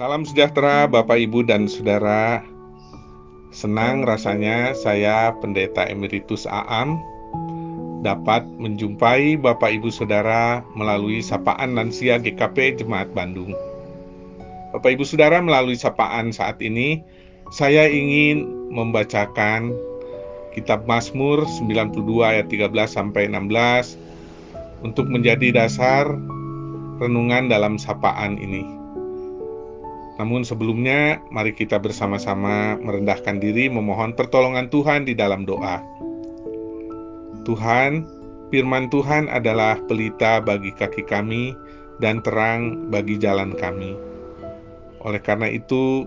Salam sejahtera Bapak Ibu dan Saudara. Senang rasanya saya Pendeta Emeritus Aam dapat menjumpai Bapak Ibu Saudara melalui sapaan lansia GKP Jemaat Bandung. Bapak Ibu Saudara melalui sapaan saat ini saya ingin membacakan kitab Mazmur 92 ayat 13 sampai 16 untuk menjadi dasar renungan dalam sapaan ini. Namun sebelumnya, mari kita bersama-sama merendahkan diri memohon pertolongan Tuhan di dalam doa. Tuhan, firman Tuhan adalah pelita bagi kaki kami dan terang bagi jalan kami. Oleh karena itu,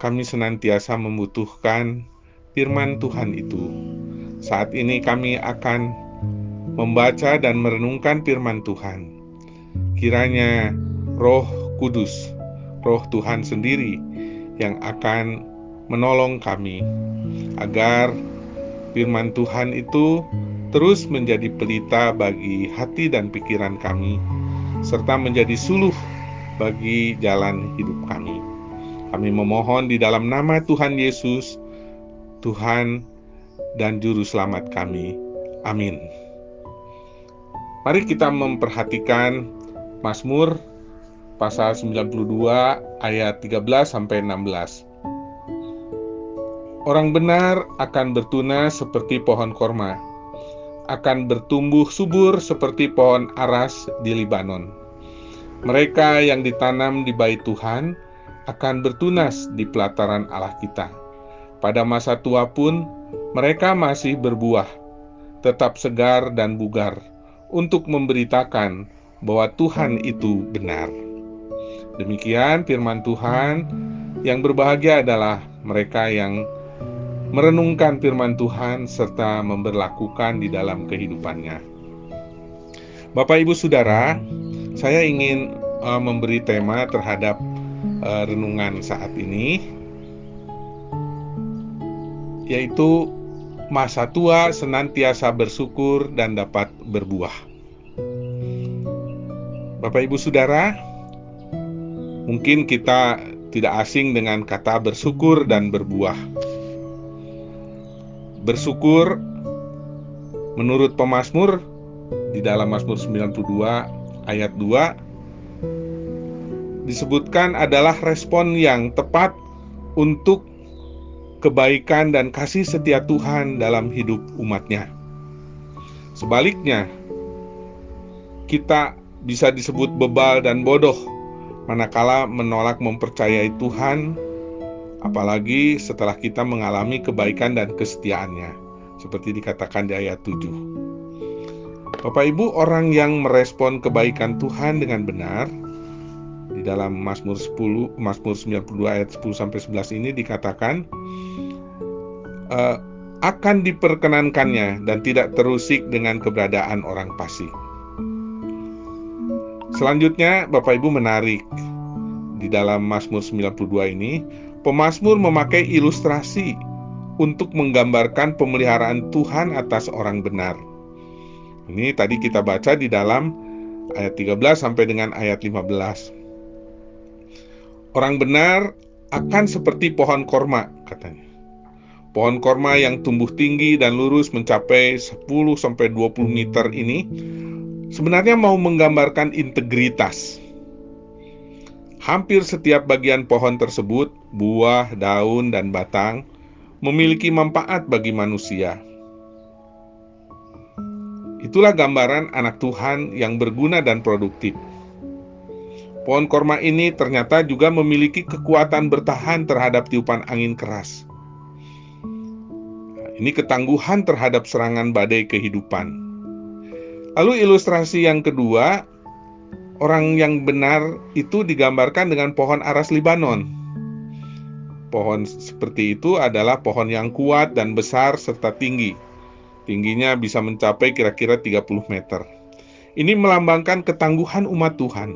kami senantiasa membutuhkan firman Tuhan itu. Saat ini kami akan membaca dan merenungkan firman Tuhan. Kiranya Roh Kudus Roh Tuhan sendiri yang akan menolong kami agar firman Tuhan itu terus menjadi pelita bagi hati dan pikiran kami serta menjadi suluh bagi jalan hidup kami. Kami memohon di dalam nama Tuhan Yesus, Tuhan dan Juru Selamat kami. Amin. Mari kita memperhatikan Mazmur pasal 92 ayat 13 sampai 16. Orang benar akan bertunas seperti pohon korma, akan bertumbuh subur seperti pohon aras di Libanon. Mereka yang ditanam di bait Tuhan akan bertunas di pelataran Allah kita. Pada masa tua pun mereka masih berbuah, tetap segar dan bugar, untuk memberitakan bahwa Tuhan itu benar. Demikian firman Tuhan, yang berbahagia adalah mereka yang merenungkan firman Tuhan serta memberlakukan di dalam kehidupannya. Bapak Ibu Saudara, saya ingin uh, memberi tema terhadap uh, renungan saat ini yaitu masa tua senantiasa bersyukur dan dapat berbuah. Bapak Ibu Saudara, Mungkin kita tidak asing dengan kata bersyukur dan berbuah. Bersyukur menurut pemazmur di dalam Mazmur 92 ayat 2 disebutkan adalah respon yang tepat untuk kebaikan dan kasih setia Tuhan dalam hidup umatnya. Sebaliknya, kita bisa disebut bebal dan bodoh manakala menolak mempercayai Tuhan, apalagi setelah kita mengalami kebaikan dan kesetiaannya, seperti dikatakan di ayat 7. Bapak Ibu, orang yang merespon kebaikan Tuhan dengan benar di dalam Mazmur 10, Mazmur 92 ayat 10 sampai 11 ini dikatakan uh, akan diperkenankannya dan tidak terusik dengan keberadaan orang fasik. Selanjutnya Bapak Ibu menarik di dalam Mazmur 92 ini, pemazmur memakai ilustrasi untuk menggambarkan pemeliharaan Tuhan atas orang benar. Ini tadi kita baca di dalam ayat 13 sampai dengan ayat 15. Orang benar akan seperti pohon korma katanya. Pohon korma yang tumbuh tinggi dan lurus mencapai 10 sampai 20 meter ini sebenarnya mau menggambarkan integritas. Hampir setiap bagian pohon tersebut, buah, daun, dan batang, memiliki manfaat bagi manusia. Itulah gambaran anak Tuhan yang berguna dan produktif. Pohon korma ini ternyata juga memiliki kekuatan bertahan terhadap tiupan angin keras. Ini ketangguhan terhadap serangan badai kehidupan. Lalu ilustrasi yang kedua, orang yang benar itu digambarkan dengan pohon aras Libanon. Pohon seperti itu adalah pohon yang kuat dan besar serta tinggi. Tingginya bisa mencapai kira-kira 30 meter. Ini melambangkan ketangguhan umat Tuhan.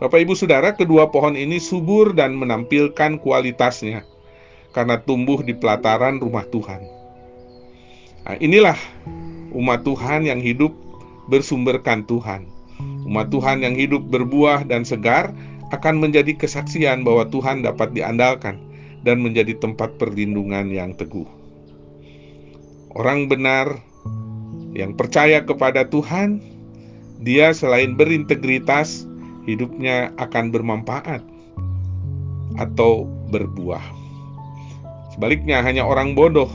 Bapak Ibu Saudara, kedua pohon ini subur dan menampilkan kualitasnya karena tumbuh di pelataran rumah Tuhan. Nah, inilah umat Tuhan yang hidup bersumberkan Tuhan. Umat Tuhan yang hidup berbuah dan segar akan menjadi kesaksian bahwa Tuhan dapat diandalkan dan menjadi tempat perlindungan yang teguh. Orang benar yang percaya kepada Tuhan, dia selain berintegritas, hidupnya akan bermanfaat atau berbuah. Sebaliknya, hanya orang bodoh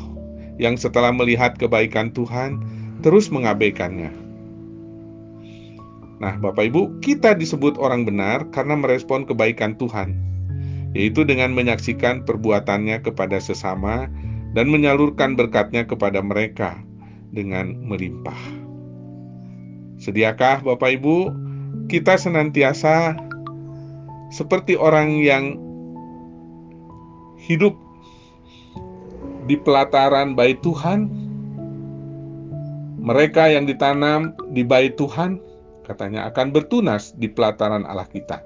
yang setelah melihat kebaikan Tuhan terus mengabaikannya. Nah, Bapak Ibu, kita disebut orang benar karena merespon kebaikan Tuhan, yaitu dengan menyaksikan perbuatannya kepada sesama dan menyalurkan berkatnya kepada mereka dengan melimpah. Sediakah Bapak Ibu kita senantiasa seperti orang yang hidup di pelataran bait Tuhan, mereka yang ditanam di bait Tuhan katanya akan bertunas di pelataran Allah kita.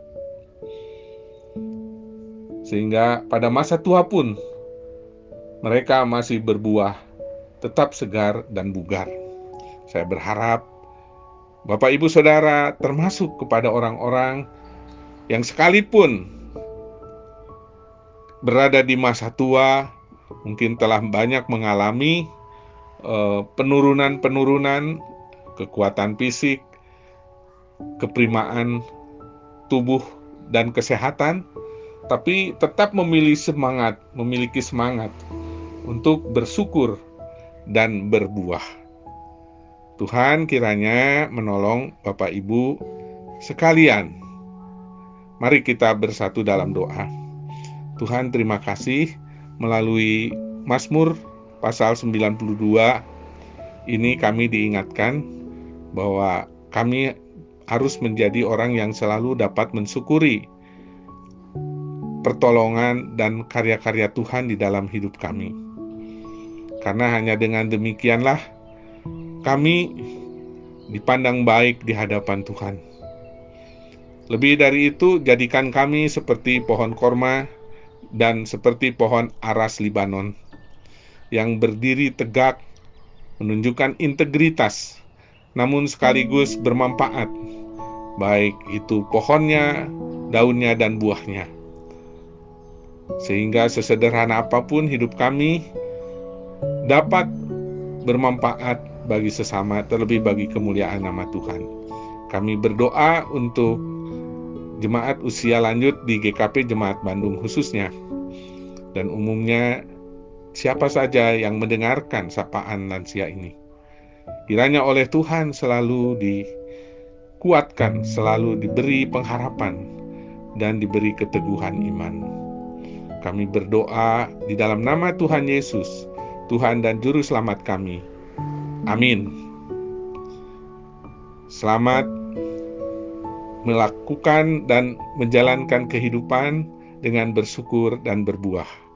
Sehingga pada masa tua pun mereka masih berbuah tetap segar dan bugar. Saya berharap Bapak Ibu Saudara termasuk kepada orang-orang yang sekalipun berada di masa tua mungkin telah banyak mengalami penurunan-penurunan kekuatan fisik, keprimaan tubuh dan kesehatan, tapi tetap memilih semangat, memiliki semangat untuk bersyukur dan berbuah. Tuhan kiranya menolong Bapak Ibu sekalian. Mari kita bersatu dalam doa. Tuhan terima kasih melalui Mazmur pasal 92 ini kami diingatkan bahwa kami harus menjadi orang yang selalu dapat mensyukuri pertolongan dan karya-karya Tuhan di dalam hidup kami. Karena hanya dengan demikianlah kami dipandang baik di hadapan Tuhan. Lebih dari itu, jadikan kami seperti pohon korma dan seperti pohon aras Libanon yang berdiri tegak, menunjukkan integritas, namun sekaligus bermanfaat baik itu pohonnya, daunnya, dan buahnya. Sehingga sesederhana apa pun hidup kami dapat bermanfaat bagi sesama, terlebih bagi kemuliaan nama Tuhan. Kami berdoa untuk jemaat usia lanjut di GKP Jemaat Bandung khususnya, dan umumnya siapa saja yang mendengarkan sapaan lansia ini. Kiranya oleh Tuhan selalu di kuatkan, selalu diberi pengharapan, dan diberi keteguhan iman. Kami berdoa di dalam nama Tuhan Yesus, Tuhan dan Juru Selamat kami. Amin. Selamat melakukan dan menjalankan kehidupan dengan bersyukur dan berbuah.